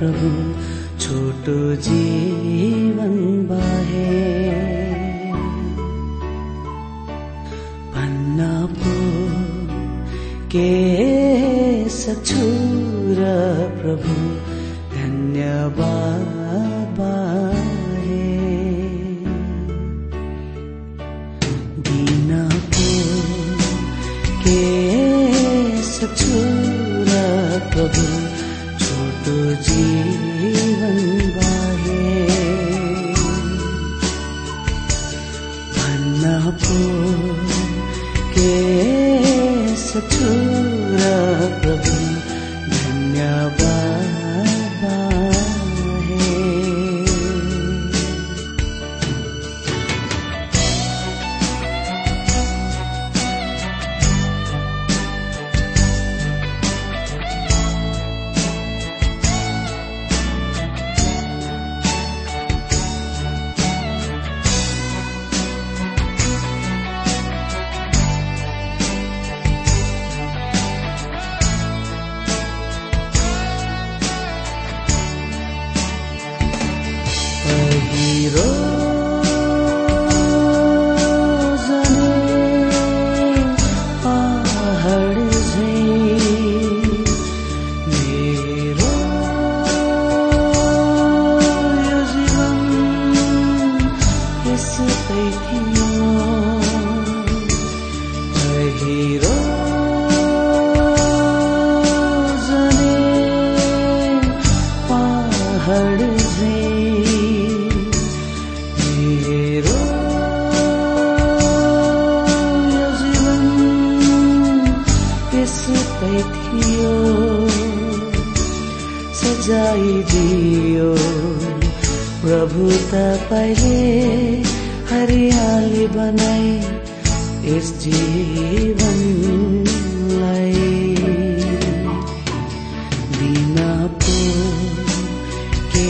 प्रभु छोटो जीवन बाहे। भन्न पो के सक्छु र प्रभु धन्यवाद बाहे। दिन पो के सक्छु र प्रभु 自己。नै यस जीवनलाई दिन पो के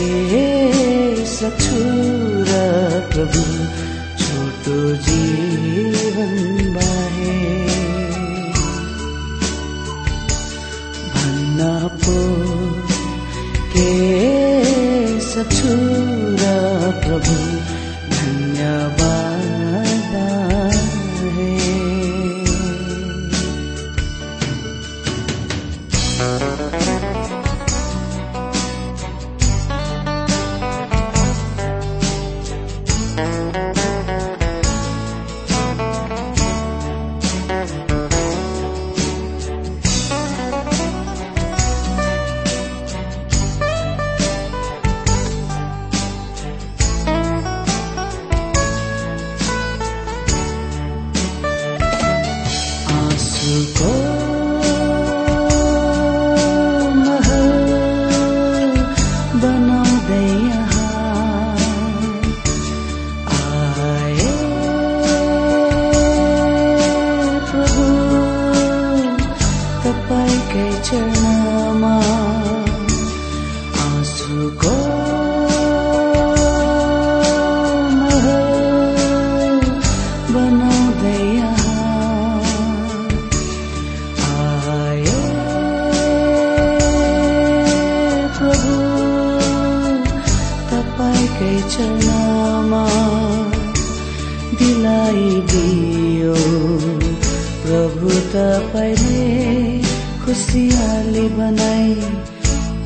खुसियाली बनाई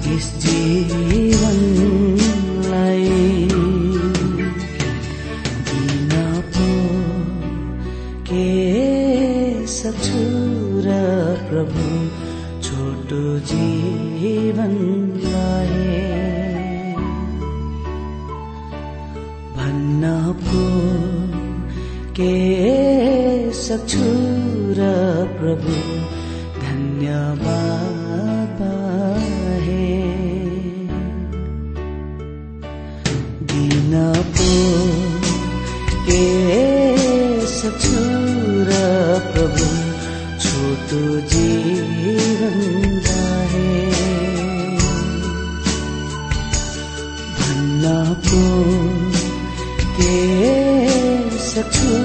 यस जीवनलाई। दिन के सक्छु र प्रभु छोटो जीवनलाई। भन्न पो के सक्छु र प्रभु छोटो जीवन जाहे भन्न पो के सक्छु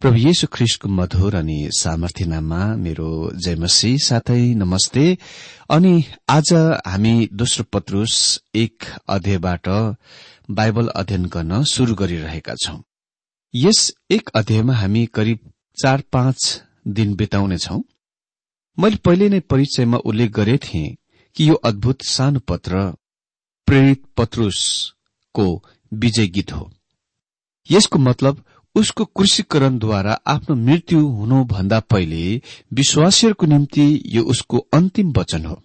प्रभु येशु ख्रिस्टको मधुर अनि सामर्थ्य नाममा मेरो जयमसी साथै नमस्ते। अनि आज हामी दोस्रो पत्रुस एक अध्यायबाट बाइबल अध्ययन गर्न शुरू गरिरहेका छौं। यस एक अध्यायमा हामी करिब चार पाँच दिन बिताउनेछौ। मैले पहिले नै परिचयमा उल्लेख गरे थिएँ कि यो अद्भुत सानो पत्र प्रेरित पत्रुसको विजय गीत हो। यसको मतलब उसको कृषिकरणद्वारा आफ्नो मृत्यु हुनुभन्दा पहिले विश्वासीहरूको निम्ति यो उसको अन्तिम वचन हो।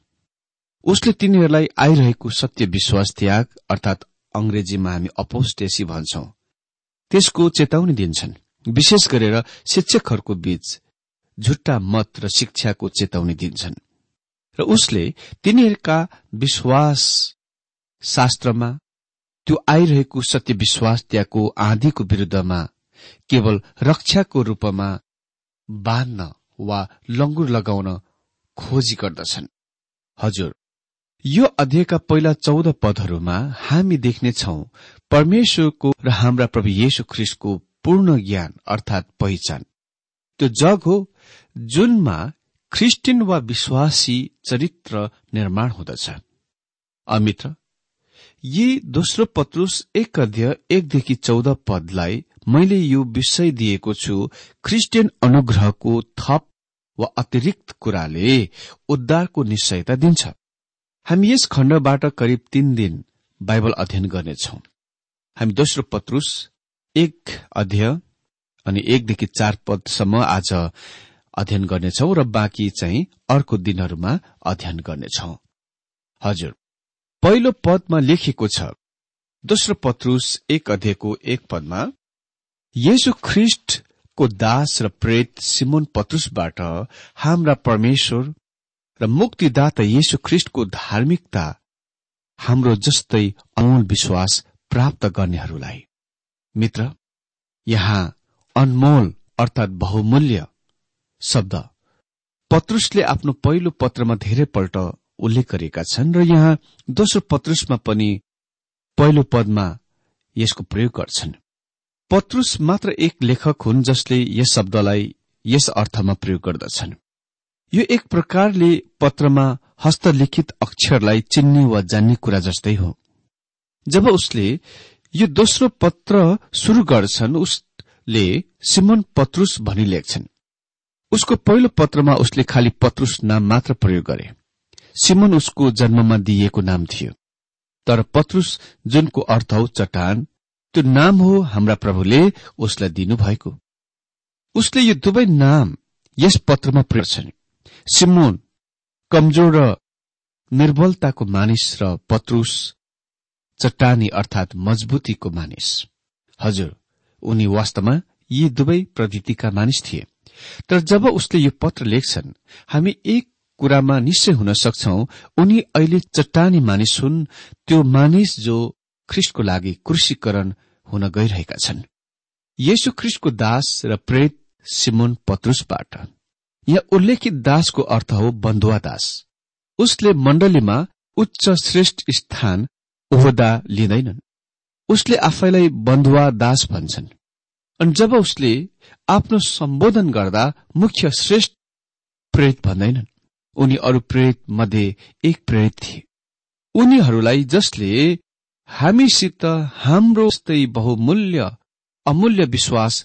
उसले तिनीहरूलाई आइरहेको सत्य विश्वास त्याग अर्थात अंग्रेजीमा हामी अपोस्टेसी भन्छौं। त्यसको चेतावनी दिन्छन्। विशेष गरेर शिक्षकहरूको बीच झुट्टा मत र शिक्षाको चेतावनी दिन्छन्। र उसले तिनीहरूका विश्वास शास्त्रमा त्यो आइरहेको सत्य विश्वास त्यागको आँधीको विरूद्धमा केवल रक्षाको रूपमा बाँध्न वा लंगुर लगाउन खोजी गर्दछन्। हजुर यो अध्यायका पहिला चौध पदहरूमा हामी देख्नेछौ परमेश्वरको र हाम्रा प्रभु येशु ख्रिस्टको पूर्ण ज्ञान अर्थात पहिचान। त्यो जग हो जुनमा ख्रिस्टियन वा विश्वासी चरित्र निर्माण हुँदछ। अमित्र यी दोस्रो पत्रुस एक अध्यय एकदेखि चौध पदलाई मैले यो विषय दिएको छु ख्रिस्टियन अनुग्रहको थप वा अतिरिक्त कुराले उद्धारको निश्चयता दिन्छ। हामी यस खण्डबाट करिब तीन दिन बाइबल अध्ययन गर्नेछौ। हामी दोस्रो पत्रुस एक अध्यय अनि एकदेखि चार पदसम्म आज अध्ययन गर्नेछौ र बाँकी चाहिँ अर्को दिनहरूमा अध्ययन गर्नेछौ। हजुर पहिलो पदमा लेखिएको छ दोस्रो पत्रुस एक अध्ययको एक पदमा येशु ख्रिष्टको दास र प्रेत सिमोन पत्रुसबाट हाम्रा परमेश्वर र मुक्तिदाता येशु ख्रिष्टको धार्मिकता हाम्रो जस्तै अमूल विश्वास प्राप्त गर्नेहरूलाई। मित्र यहाँ अनमोल अर्थात बहुमूल्य शब्द। पत्रुसले आफ्नो पहिलो पत्रमा धेरैपल्ट उल्लेख गरेका छन् र यहाँ दोस्रो पत्रुसमा पनि पहिलो पदमा यसको प्रयोग गर्छन्। पत्रुस मात्र एक लेखक हुन् जसले यस शब्दलाई यस अर्थमा प्रयोग गर्दछन्। यो एक प्रकारले पत्रमा हस्तलिखित अक्षरलाई चिन्ने वा जान्ने कुरा जस्तै हो। जब उसले यो दोस्रो पत्र शुरू गर्छन् उसले सिमन पत्रुस भनी लेख्छन्। उसको पहिलो पत्रमा उसले खालि पत्रुस नाम मात्र प्रयोग गरे। सिमन उसको जन्ममा दिइएको नाम थियो। तर पत्रुस जुनको अर्थ हो चट्टान त्यो नाम हो हाम्रा प्रभुले उसलाई दिनुभएको। उसले यो दुवै नाम यस पत्रमा प्रयोग छन्। सिमोन कमजोर र निर्बलताको मानिस र पत्रुस चट्टानी अर्थात मजबुतीको मानिस। हजुर उनी वास्तवमा यी दुवै प्रवृत्तिका मानिस थिए। तर जब उसले यो पत्र लेख्छन् हामी एक कुरामा निश्चय हुन सक्छौ उनी अहिले चट्टानी मानिस हुन् त्यो मानिस जो ख्रिस्टको लागि कृषिकरण हुन गइरहेका छन्। येशु ख्रिस्टको दास र प्रेत सिमोन पत्रुसबाट। यहाँ उल्लेखित दासको अर्थ हो बन्धुवा दास। उसले मण्डलीमा उच्च श्रेष्ठ स्थान ओहदा लिँदैनन्। उसले आफैलाई बन्धुवा दास भन्छन्। अनि जब उसले आफ्नो सम्बोधन गर्दा मुख्य श्रेष्ठ प्रेरित भन्दैनन् उनी अरू प्रेरित मध्ये एक प्रेरित थिए। उनीहरूलाई जसले हामीसित हाम्रो जस्तै बहुमूल्य अमूल्य विश्वास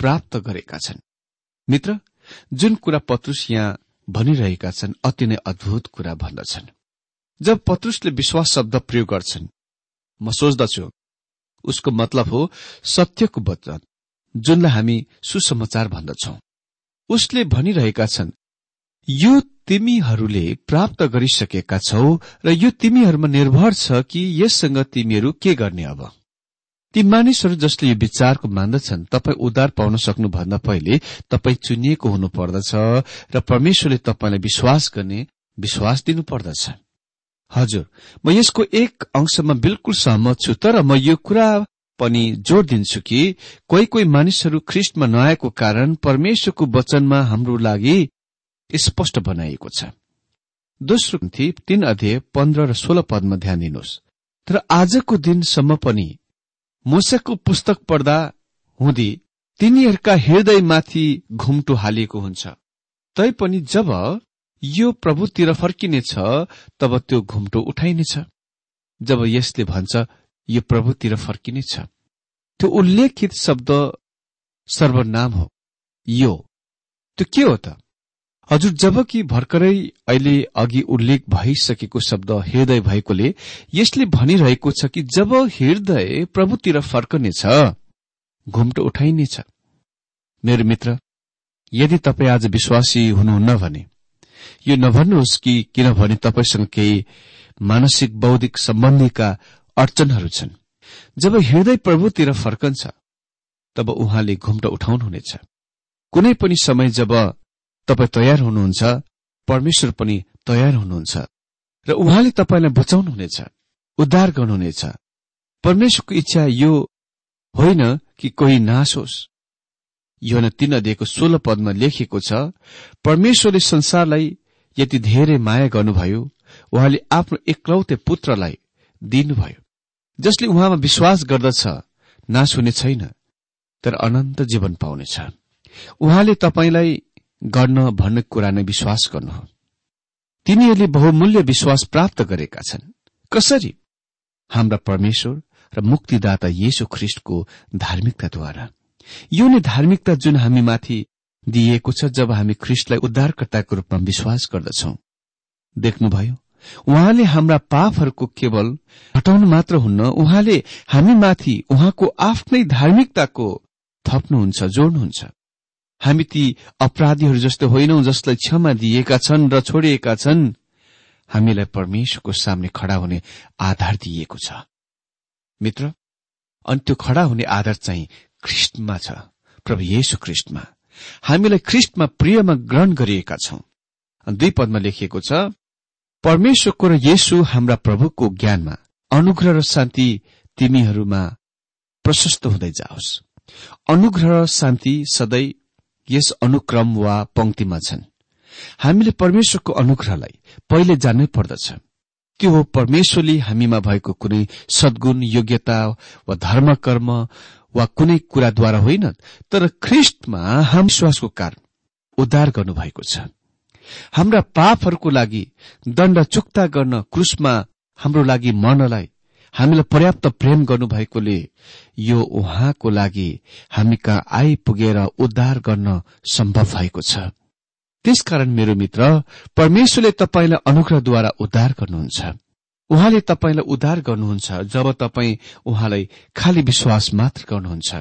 प्राप्त गरेका छन्। मित्र जुन कुरा पत्रुस यहाँ भनिरहेका छन् अति नै अद्भुत कुरा भन्दछन्। जब पत्रुसले विश्वास शब्द प्रयोग गर्छन् म सोच्दछु उसको मतलब हो सत्यको वचन जुनलाई हामी सुसमाचार भन्दछौ। उसले भनिरहेका छन् यो तिमीहरूले प्राप्त गरिसकेका छौ र यो तिमीहरूमा निर्भर छ कि यससँग तिमीहरू के गर्ने अब। ती मानिसहरू जसले यो विचारको मान्दछन् तपाईँ उद्धार पाउन सक्नुभन्दा पहिले तपाईँ चुनिएको हुनु पर्दछ र परमेश्वरले तपाईँलाई विश्वास गर्ने विश्वास दिनु पर्दछ हजुर म यसको एक अंशमा बिल्कुल सहमत छु तर म यो कुरा पनि जोड़ दिन्छु कि कोही कोही मानिसहरू ख्रिस्टमा नआएको कारण परमेश्वरको वचनमा हाम्रो लागि स्पष्ट बनाइएको छ। दोस्रो तीन अध्यय पन्ध्र र सोह्र पदमा ध्यान दिनुहोस्। तर आजको दिनसम्म पनि मुसाको पुस्तक पढ्दा हुँदी तिनीहरूका हृदयमाथि घुम्टो हालिएको हुन्छ। तैपनि जब यो प्रभुतिर फर्किनेछ तब त्यो घुम्टो उठाइनेछ। जब यसले भन्छ यो प्रभुतिर फर्किनेछ। त्यो उल्लेखित शब्द सर्वनाम हो। यो त्यो के हो त? हजुर जबकि भर्खरै अहिले अघि उल्लेख भइसकेको शब्द हृदय भएकोले यसले भनिरहेको छ कि जब हृदय प्रभुतिर फर्कनेछ घुम्टो उठाइनेछ। मेरो मित्र यदि तपाईँ आज विश्वासी हुनुहुन्न भने यो नभन्नुहोस् कि किनभने तपाईँसँग केही मानसिक बौद्धिक सम्बन्धीका अडचनहरू छन्। जब हृदय प्रभुतिर फर्कन्छ तब उहाँले घुम्टो उठाउनुहुनेछ। कुनै पनि समय जब तपाईँ तयार हुनुहुन्छ परमेश्वर पनि तयार हुनुहुन्छ र उहाँले तपाईँलाई बचाउनुहुनेछ उद्धार गर्नुहुनेछ। परमेश्वरको इच्छा यो होइन कि कोही नाश होस् यो तीन अध्ययको सोह्र पदमा लेखिएको छ परमेश्वरले संसारलाई यति धेरै माया गर्नुभयो उहाँले आफ्नो एकलौते पुत्रलाई दिनुभयो जसले उहाँमा विश्वास गर्दछ नाश हुने छैन तर अनन्त जीवन पाउनेछ। उहाँले तपाईँलाई गर्न भन्ने कुरा नै विश्वास गर्नु हो। तिनीहरूले बहुमूल्य विश्वास प्राप्त गरेका छन्। कसरी? हाम्रा परमेश्वर र मुक्तिदाता येशु ख्रिष्टको धार्मिकताद्वारा। यो नै धार्मिकता जुन हामीमाथि दिइएको छ जब हामी ख्रिस्टलाई उद्धारकर्ताको रूपमा विश्वास गर्दछौ। देख्नुभयो उहाँले हाम्रा पापहरूको केवल हटाउनु मात्र हुन्न उहाँले हामीमाथि उहाँको आफ्नै धार्मिकताको थप्नुहुन्छ जोड्नुहुन्छ। हामी ती अपराधीहरू जस्तो होइनौ जसलाई क्षमा दिएका छन् र छोडिएका छन्। हामीलाई परमेश्वरको सामने खड़ा हुने आधार दिइएको छ। मित्र अनि त्यो खड़ा हुने आधार चाहिँ ख्रिस्टमा छ प्रभु येशु ख्रिस्टमा। हामीलाई ख्रिस्टमा प्रियमा ग्रहण गरिएका छौं। दुई पदमा लेखिएको छ परमेश्वरको र येशु हाम्रा प्रभुको ज्ञानमा अनुग्रह र शान्ति तिमीहरूमा प्रशस्त हुँदै जाओस्। अनुग्रह र शान्ति सधैँ यस अनुक्रम वा पंक्तिमा छन्। हामीले परमेश्वरको अनुग्रहलाई पहिले जान्नै पर्दछ। त्यो हो? परमेश्वरले हामीमा भएको कुनै सद्गुण योग्यता वा धर्म कर्म वा कुनै कुराद्वारा होइन तर ख्रिस्टमा हाम विश्वासको कारण उद्धार गर्नुभएको छ। हाम्रा पापहरूको लागि दण्ड चुक्ता गर्न क्रुसमा हाम्रो लागि मर्नलाई हामीलाई पर्याप्त प्रेम गर्नुभएकोले यो उहाँको लागि हामी कहाँ आइपुगेर उद्धार गर्न सम्भव भएको छ। त्यसकारण मेरो मित्र परमेश्वरले तपाईँलाई अनुग्रहद्वारा उद्धार गर्नुहुन्छ। उहाँले तपाईँलाई उद्धार गर्नुहुन्छ जब तपाईँ उहाँलाई खाली विश्वास मात्र गर्नुहुन्छ।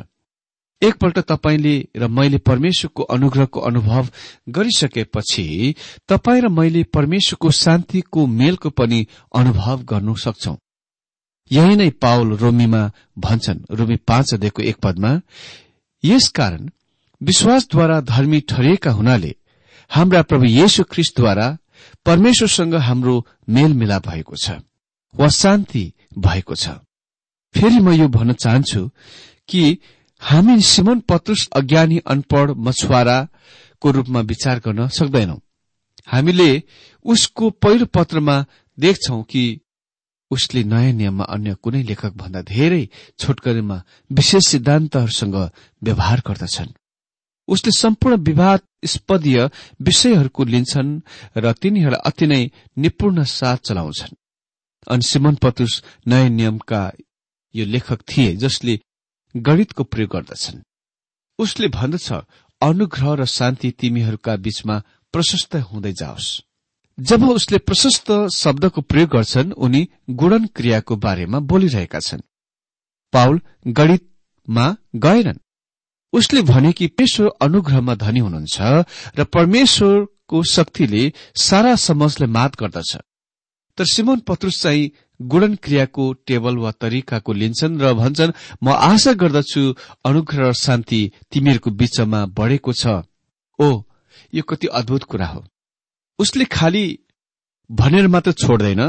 एकपल्ट तपाईँले र मैले परमेश्वरको अनुग्रहको अनुभव गरिसकेपछि तपाईँ र मैले परमेश्वरको शान्तिको मेलको पनि अनुभव गर्नु सक्छौ। यही नै पावल रोमीमा भन्छन् रोमी पाँच अध्ययको एक पदमा यसकारण विश्वासद्वारा धर्मी ठरिएका हुनाले हाम्रा प्रभु येशु ख्रिस्टद्वारा परमेश्वरसँग हाम्रो मेलमिलाप भएको छ वा शान्ति भएको छ। फेरि म यो भन्न चाहन्छु कि हामी सिमन पत्रुस अज्ञानी अनपढ़ मछुवाराको रूपमा विचार गर्न सक्दैनौ। हामीले उसको पहिलो पत्रमा देख्छौ कि उसले नयाँ नियममा अन्य कुनै लेखक भन्दा धेरै छोटकरीमा विशेष सिद्धान्तहरूसँग व्यवहार गर्दछन्। उसले सम्पूर्ण विवादस्पदीय विषयहरूको लिन्छन् र तिनीहरूलाई अति नै निपुण साथ चलाउँछन्। अनि सिमन पतुस नयाँ नियमका यो लेखक थिए जसले गणितको प्रयोग गर्दछन्। उसले भन्दछ अनुग्रह र शान्ति तिमीहरूका बीचमा प्रशस्त हुँदै जाओस्। जब उसले प्रशस्त शब्दको प्रयोग गर्छन् उनी गुणन क्रियाको बारेमा बोलिरहेका छन्। पाउल गणितमा गएनन्। उसले भने कि परमेश्वर अनुग्रहमा धनी हुनुहुन्छ र परमेश्वरको शक्तिले सारा समाजलाई मात गर्दछ। तर सिमोन पत्रुस चाहिँ गुणन क्रियाको टेबल वा तरिकाको लिन्छन् र भन्छन् म आशा गर्दछु अनुग्रह र शान्ति तिमीहरूको बीचमा बढ़ेको छ। ओ यो कति अद्भुत कुरा हो। उसले खालि भनेर मात्र छोड्दैन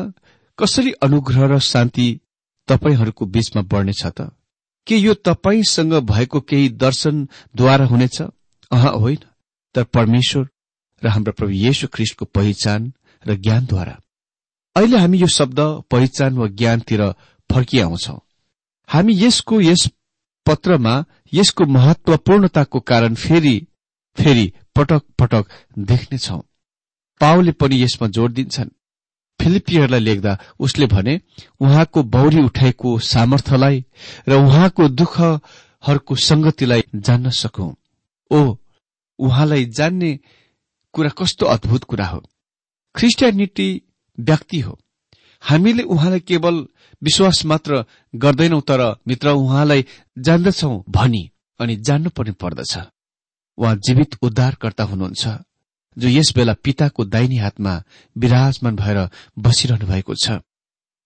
कसरी अनुग्रह र शान्ति तपाईँहरूको बीचमा बढ्नेछ त? के यो तपाईँसँग भएको केही दर्शनद्वारा हुनेछ? अह होइन। तर परमेश्वर र हाम्रो प्रभु येशु ख्रिस्टको पहिचान र ज्ञानद्वारा। अहिले हामी यो शब्द पहिचान वा ज्ञानतिर फर्किआउँछौ हामी यसको यस पत्रमा यसको महत्वपूर्णताको कारण फेरि फेरि पटक पटक देख्नेछौ। पावले पनि यसमा जोड़ दिन्छन्। फिलिपियरलाई लेख्दा उसले भने उहाँको बौरी उठाएको सामर्थ्यलाई र उहाँको दुःखहरूको संगतिलाई जान्न सकौं। ओ उहाँलाई जान्ने कुरा कस्तो अद्भुत कुरा हो। ख्रिस्टियानिटी व्यक्ति हो। हामीले उहाँलाई केवल विश्वास मात्र गर्दैनौ तर मित्र उहाँलाई जान्दछौ भनी अनि जान्नु पनि पर्दछ। उहाँ जीवित उद्धारकर्ता हुनुहुन्छ। जो यस बेला पिताको दाहिनी हातमा विराजमान भएर बसिरहनु भएको छ।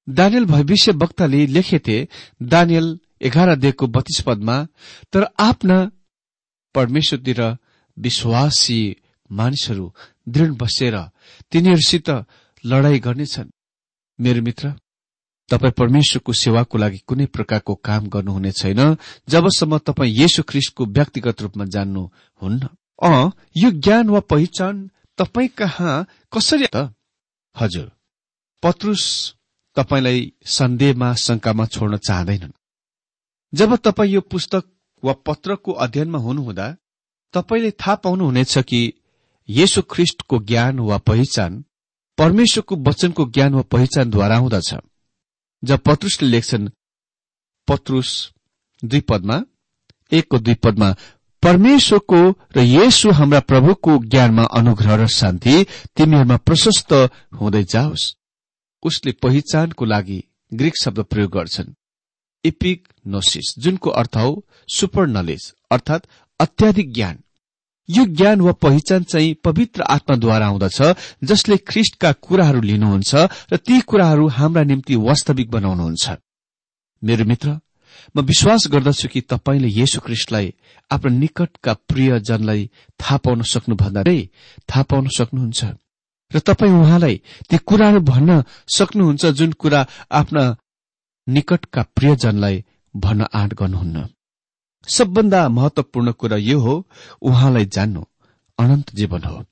दानियल भविष्य वक्ताले लेखेथे दानियल एघार दिएको बत्तीस पदमा तर आफ्ना परमेश्वरतिर विश्वासी मानिसहरू दृढ बसेर तिनीहरूसित लडाई गर्नेछन्। मेरो मित्र तपाईँ परमेश्वरको सेवाको लागि कुनै प्रकारको काम गर्नुहुने छैन जबसम्म तपाईँ येशु ख्रिस्टको व्यक्तिगत रूपमा जान्नुहुन्न। अ यो ज्ञान वा पहिचान तपाईँ कहाँ कसरी त? हजुर पत्रुस तपाईँलाई सन्देहमा शंकामा छोड्न चाहँदैनन्। जब तपाईँ यो पुस्तक वा पत्रको अध्ययनमा हुनुहुँदा तपाईँले थाहा पाउनुहुनेछ कि येशु ख्रिष्टको ज्ञान वा पहिचान परमेश्वरको वचनको ज्ञान वा पहिचानद्वारा हुँदछ। जब पत्रुसले लेख्छन् पत्रुस दुई पदमा एकको दुई पदमा परमेश्वरको र येशु हाम्रा प्रभुको ज्ञानमा अनुग्रह र शान्ति तिमीहरूमा प्रशस्त हुँदै जाओस्। उसले पहिचानको लागि ग्रीक शब्द प्रयोग गर्छन्। इपिक नोसिस जुनको अर्थ हो सुपर नलेज अर्थात अत्याधिक ज्ञान। यो ज्ञान वा पहिचान चाहिँ पवित्र आत्माद्वारा आउँदछ जसले ख्रिष्टका कुराहरू लिनुहुन्छ र ती कुराहरू हाम्रा निम्ति वास्तविक बनाउनुहुन्छ। मेरो मित्र म विश्वास गर्दछु कि तपाईँले येशु ख्रिस्टलाई आफ्नो निकटका प्रियजनलाई थाहा पाउन सक्नुभन्दा नै थाहा पाउन सक्नुहुन्छ। र तपाईँ उहाँलाई ती कुराहरू भन्न सक्नुहुन्छ जुन कुरा आफ्ना निकटका प्रियजनलाई भन्न आँट गर्नुहुन्न। सबभन्दा महत्वपूर्ण कुरा यो हो उहाँलाई जान्नु अनन्त जीवन हो।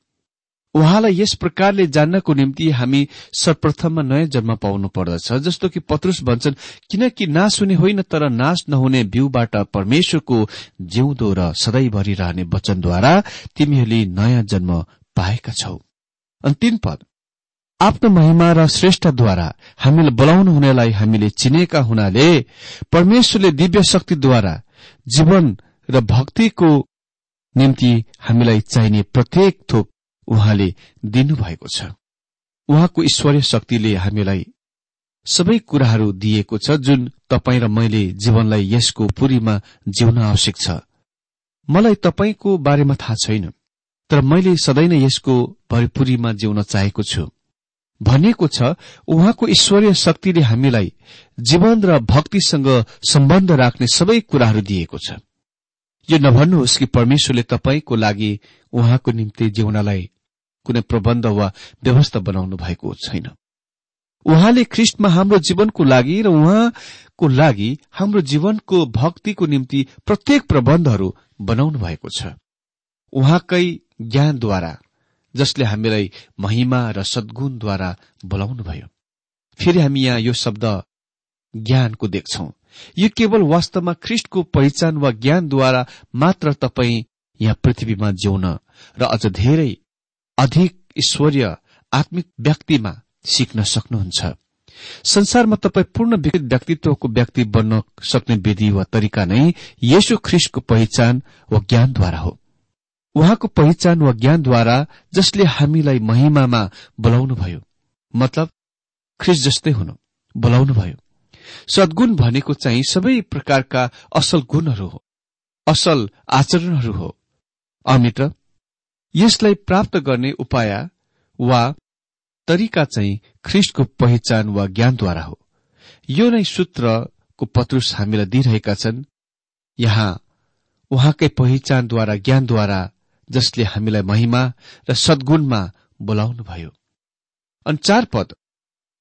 उहाँलाई यस प्रकारले जान्नको निम्ति हामी सर्वप्रथममा नयाँ जन्म पाउनु पर्दछ। जस्तो कि पत्रुस भन्छन् किनकि नाश हुने होइन तर नाश नहुने बिउबाट परमेश्वरको जिउँदो र सधैँभरि रहने वचनद्वारा तिमीहरूले नयाँ जन्म पाएका छौ। अन्तिम पद। आफ्नो महिमा र श्रेष्ठद्वारा हामीलाई बोलाउनु हुनेलाई हामीले चिनेका हुनाले परमेश्वरले दिव्य शक्तिद्वारा जीवन र भक्तिको निम्ति हामीलाई चाहिने प्रत्येक थोक उहाँले दिनुभएको छ। उहाँको ईश्वरीय शक्तिले हामीलाई सबै कुराहरू दिएको छ जुन तपाईँ र मैले जीवनलाई यसको पुरीमा जिउन आवश्यक छ। मलाई तपाईँको बारेमा थाहा छैन तर मैले सधैँ नै यसको भरिपुरीमा जिउन चाहेको छु। भनिएको छ उहाँको ईश्वरीय शक्तिले हामीलाई जीवन र भक्तिसँग सम्बन्ध राख्ने सबै कुराहरू दिएको छ। यो नभन्नुहोस् कि परमेश्वरले तपाईँको लागि उहाँको निम्ति जिउनलाई कुनै प्रबन्ध वा व्यवस्था बनाउनु भएको छैन। उहाँले ख्रिस्टमा हाम्रो जीवनको लागि र उहाँको लागि हाम्रो जीवनको भक्तिको निम्ति प्रत्येक प्रबन्धहरू बनाउनु भएको छ। उहाँकै ज्ञानद्वारा जसले हामीलाई महिमा र सद्गुणद्वारा बोलाउनुभयो। फेरि हामी यहाँ यो शब्द ज्ञानको देख्छौ। यो केवल वास्तवमा ख्रिस्टको पहिचान वा ज्ञानद्वारा मात्र तपाईँ यहाँ पृथ्वीमा जिउन र अझ धेरै अधिक ईश्वरीय आत्मिक व्यक्तिमा सिक्न सक्नुहुन्छ। संसारमा तपाईँ पूर्ण व्यक्तित्वको व्यक्ति बन्न सक्ने विधि वा तरिका नै यसो ख्रिस्टको पहिचान वा ज्ञानद्वारा हो। उहाँको पहिचान वा ज्ञानद्वारा जसले हामीलाई महिमामा बोलाउनुभयो। मतलब ख्रिस जस्तै हुनु बोलाउनुभयो। सद्गुण भनेको चाहिँ सबै प्रकारका असल गुणहरू हो असल आचरणहरू हो। अमित्र यसलाई प्राप्त गर्ने उपाय वा तरिका चाहिँ ख्रिस्टको पहिचान वा ज्ञानद्वारा हो। यो नै सूत्रको पत्रुस हामीलाई दिइरहेका छन्। यहाँ उहाँकै पहिचानद्वारा ज्ञानद्वारा जसले हामीलाई महिमा र सद्गुणमा बोलाउनुभयो। अनि चार पद।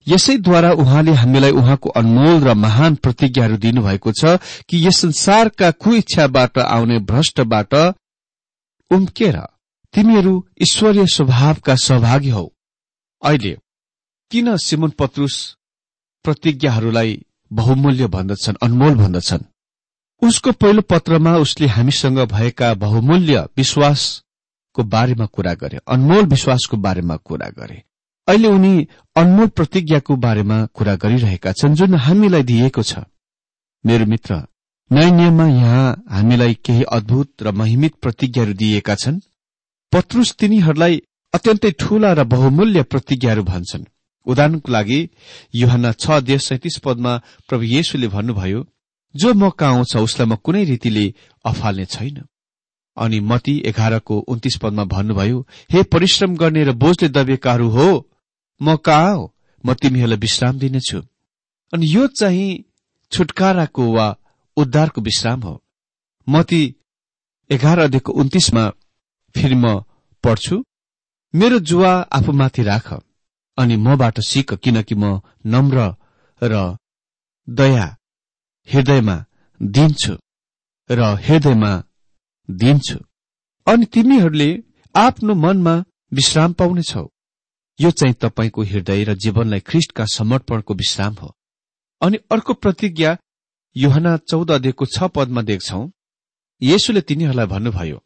यसैद्वारा उहाँले हामीलाई उहाँको अनमोल र महान प्रतिज्ञाहरू दिनुभएको छ कि यस संसारका कुइच्छाबाट आउने भ्रष्टबाट उम्केर तिमीहरू ईश्वरीय स्वभावका सहभागी हौ। अहिले किन सिमन पत्रुस प्रतिज्ञाहरूलाई बहुमूल्य भन्दछन् अनमोल भन्दछन्? उसको पहिलो पत्रमा उसले हामीसँग भएका बहुमूल्य विश्वासको बारेमा कुरा गरे अनमोल विश्वासको बारेमा कुरा गरे। अहिले उनी अनमोल प्रतिज्ञाको बारेमा कुरा गरिरहेका छन् जुन हामीलाई दिएको छ। मेरो मित्र नयाँ नियममा यहाँ हामीलाई केही अद्भुत र महिमित प्रतिज्ञाहरू दिएका छन्। पत्रुस तिनीहरूलाई अत्यन्तै ठूला र बहुमूल्य प्रतिज्ञाहरू भन्छन्। उदाहरणको लागि युहना छ देश सैतिस पदमा प्रभु येशुले भन्नुभयो जो मौका आउँछ उसलाई म कुनै रीतिले अफाल्ने छैन। अनि मती एघारको उन्तिस पदमा भन्नुभयो हे परिश्रम गर्ने र बोझले दबिएकाहरू हो म कहाँ हो? म तिमीहरूलाई विश्राम दिनेछु। अनि यो चाहिँ छुटकाराको वा उद्धारको विश्राम हो। म ती एघार अध्ययको उन्तिसमा फेरि म पढ्छु। मेरो जुवा आफूमाथि राख अनि मबाट सिक किनकि म नम्र र दया हृदयमा दिन्छु र हृदयमा दिन्छु। अनि तिमीहरूले आफ्नो मनमा विश्राम पाउनेछौ। यो चाहिँ तपाईँको हृदय र जीवनलाई ख्रिष्टका समर्पणको विश्राम हो। अनि अर्को प्रतिज्ञा युहना चौध अध्ययको छ पदमा देख्छौ। येशुले तिनीहरूलाई भन्नुभयो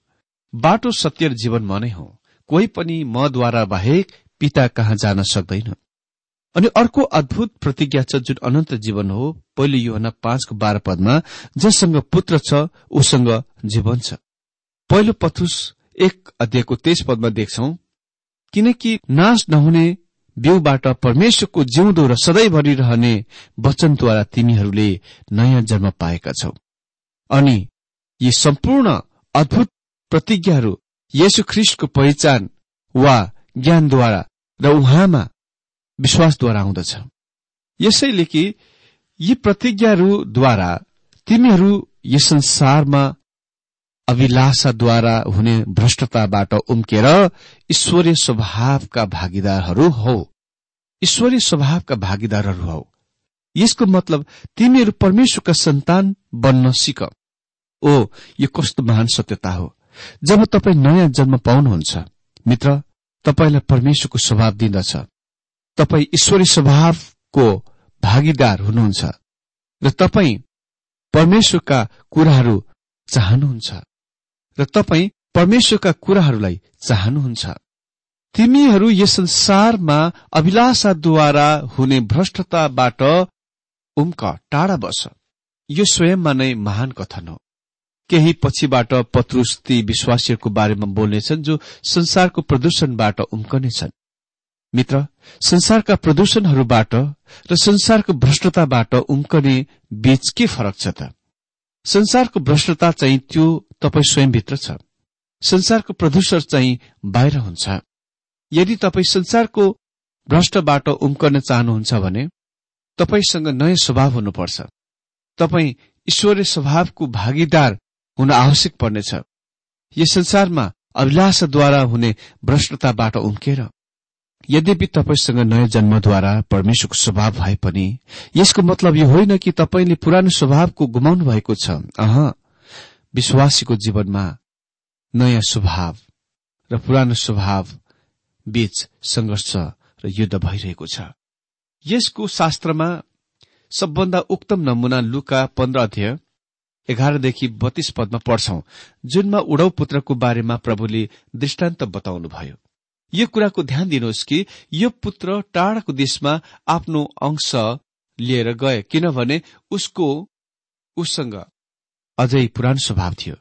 बाटो सत्य जीवन म नै हो। कोही पनि मद्वारा बाहेक पिता कहाँ जान सक्दैन? अनि अर्को अद्भुत प्रतिज्ञा छ जुन अनन्त जीवन हो। पहिलो युहना पाँचको बाह्र पदमा जससँग पुत्र छ उसँग जीवन छ। पहिलो पथुस एक अध्यायको तेइस पदमा देख्छौ। किनकि नाश नहुने बिउबाट परमेश्वरको जिउँदो र सधैँभरि रहने वचनद्वारा तिमीहरूले नयाँ जन्म पाएका छौ। अनि यी सम्पूर्ण अद्भुत प्रतिज्ञाहरू येशु ख्रिस्टको पहिचान वा ज्ञानद्वारा र उहाँमा विश्वासद्वारा आउँदछ यसैले कि यी प्रतिज्ञाहरूद्वारा तिमीहरू यस संसारमा अभिलाषाद्वारा हुने भ्रष्टताबाट उम्केर ईश्वरीय स्वभावका भागीदारहरू हौ। ईश्वरीय स्वभावका भागीदारहरू हौ। यसको मतलब तिमीहरू परमेश्वरका सन्तान बन्न सिक। ओ यो कस्तो महान सत्यता हो। जब तपाईँ नयाँ जन्म पाउनुहुन्छ मित्र तपाईँलाई परमेश्वरको स्वभाव दिँदछ तपाईँ ईश्वरी स्वभावको भागीदार हुनुहुन्छ। र तपाईँ परमेश्वरका कुराहरू चाहनुहुन्छ। र तपाईँ परमेश्वरका कुराहरूलाई चाहनुहुन्छ। तिमीहरू यस संसारमा अभिलाषाद्वारा हुने भ्रष्टताबाट उम्क टाढा बस। यो स्वयंमा नै महान कथन हो। केही पछिबाट पत्रुस ती विश्वासीहरूको बारेमा बोल्नेछन् जो संसारको प्रदूषणबाट उम्कनेछन्। मित्र संसारका प्रदूषणहरूबाट र संसारको भ्रष्टताबाट उम्कने बीच के फरक छ त? संसारको भ्रष्टता चाहिँ त्यो तपाईँ स्वयंभित्र छ। संसारको प्रदूषण चाहिँ बाहिर हुन्छ। यदि तपाईँ संसारको भ्रष्टबाट उम्कन चाहनुहुन्छ भने तपाईँसँग नयाँ स्वभाव हुनुपर्छ। तपाईँ ईश्वरीय स्वभावको भागीदार हुन आवश्यक पर्नेछ। यस संसारमा अभिलाषद्वारा हुने भ्रष्टताबाट उम्केर यद्यपि तपाईँसँग नयाँ जन्मद्वारा परमेश्वरको स्वभाव भए पनि यसको मतलब यो होइन कि तपाईँले पुरानो स्वभावको गुमाउनु भएको छ। अह विश्वासीको जीवनमा नयाँ स्वभाव र पुरानो स्वभाव बीच संघर्ष र युद्ध भइरहेको छ। यसको शास्त्रमा सबभन्दा उक्तम नमूना लुका पन्ध्र अध्यय एघारदेखि बत्तीस पदमा पढ्छौं जुनमा उडौ पुत्रको बारेमा प्रभुले दृष्टान्त बताउनुभयो। यो कुराको ध्यान दिनुहोस् कि यो पुत्र टाढाको देशमा आफ्नो अंश लिएर गए किनभने उसको उससँग अझै पुरानो स्वभाव थियो।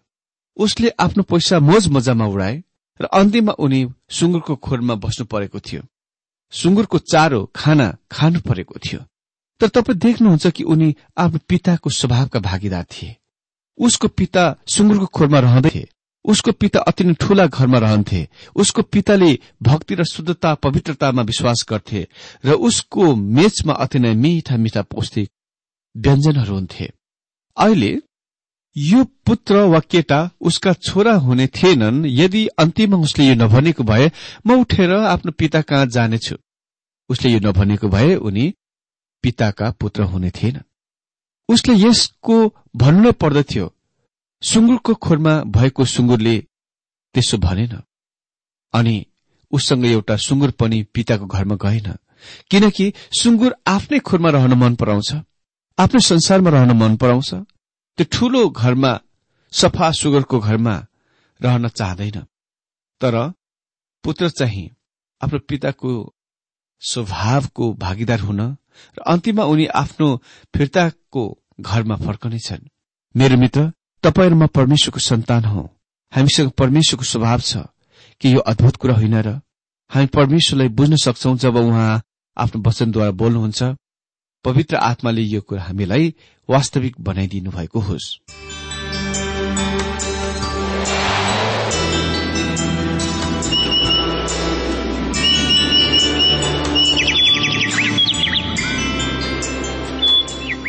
उसले आफ्नो पैसा मोज मजामा उडाए र अन्तिममा उनी सुँगुरको खोरमा बस्नु परेको थियो। सुँगुरको चारो खाना खानु परेको थियो। तर तपाईँ देख्नुहुन्छ कि उनी आफ्नो पिताको स्वभावका भागीदार थिए। उसको पिता सुँगुरको खोरमा रहँदै उसको पिता अति नै ठूला घरमा रहन्थे। उसको पिताले भक्ति र शुद्धता पवित्रतामा विश्वास गर्थे र उसको मेचमा अति नै मिठा मिठा पौष्टिक व्यञ्जनहरू हुन्थे। अहिले यो पुत्र वा केटा उसका छोरा हुने थिएनन्। यदि अन्तिममा उसले यो नभनेको भए म उठेर आफ्नो पिता कहाँ जानेछु? उसले यो नभनेको भए उनी पिताका पुत्र हुने थिएनन्। उसले यसको भन्नु पर्दथ्यो सुँगुरको खोरमा भएको सुँगुरले त्यसो भनेन। अनि उससँग एउटा सुँगुर पनि पिताको घरमा गएन किनकि सुँगुर आफ्नै खोरमा रहन मन पराउँछ आफ्नै संसारमा रहन मन पराउँछ त्यो ठूलो घरमा सफा सुगरको घरमा रहन चाहँदैन। तर पुत्र चाहिँ आफ्नो पिताको स्वभावको भागीदार हुन र अन्तिममा उनी आफ्नो फिर्ताको घरमा फर्कनेछन्। मेरो मित्र तपाईँ म परमेश्वरको सन्तान हौ। हामीसँग परमेश्वरको स्वभाव छ कि यो अद्भुत कुरा होइन र हामी परमेश्वरलाई बुझ्न सक्छौ जब उहाँ आफ्नो वचनद्वारा बोल्नुहुन्छ। पवित्र आत्माले यो कुरा हामीलाई वास्तविक बनाइदिनु भएको होस्।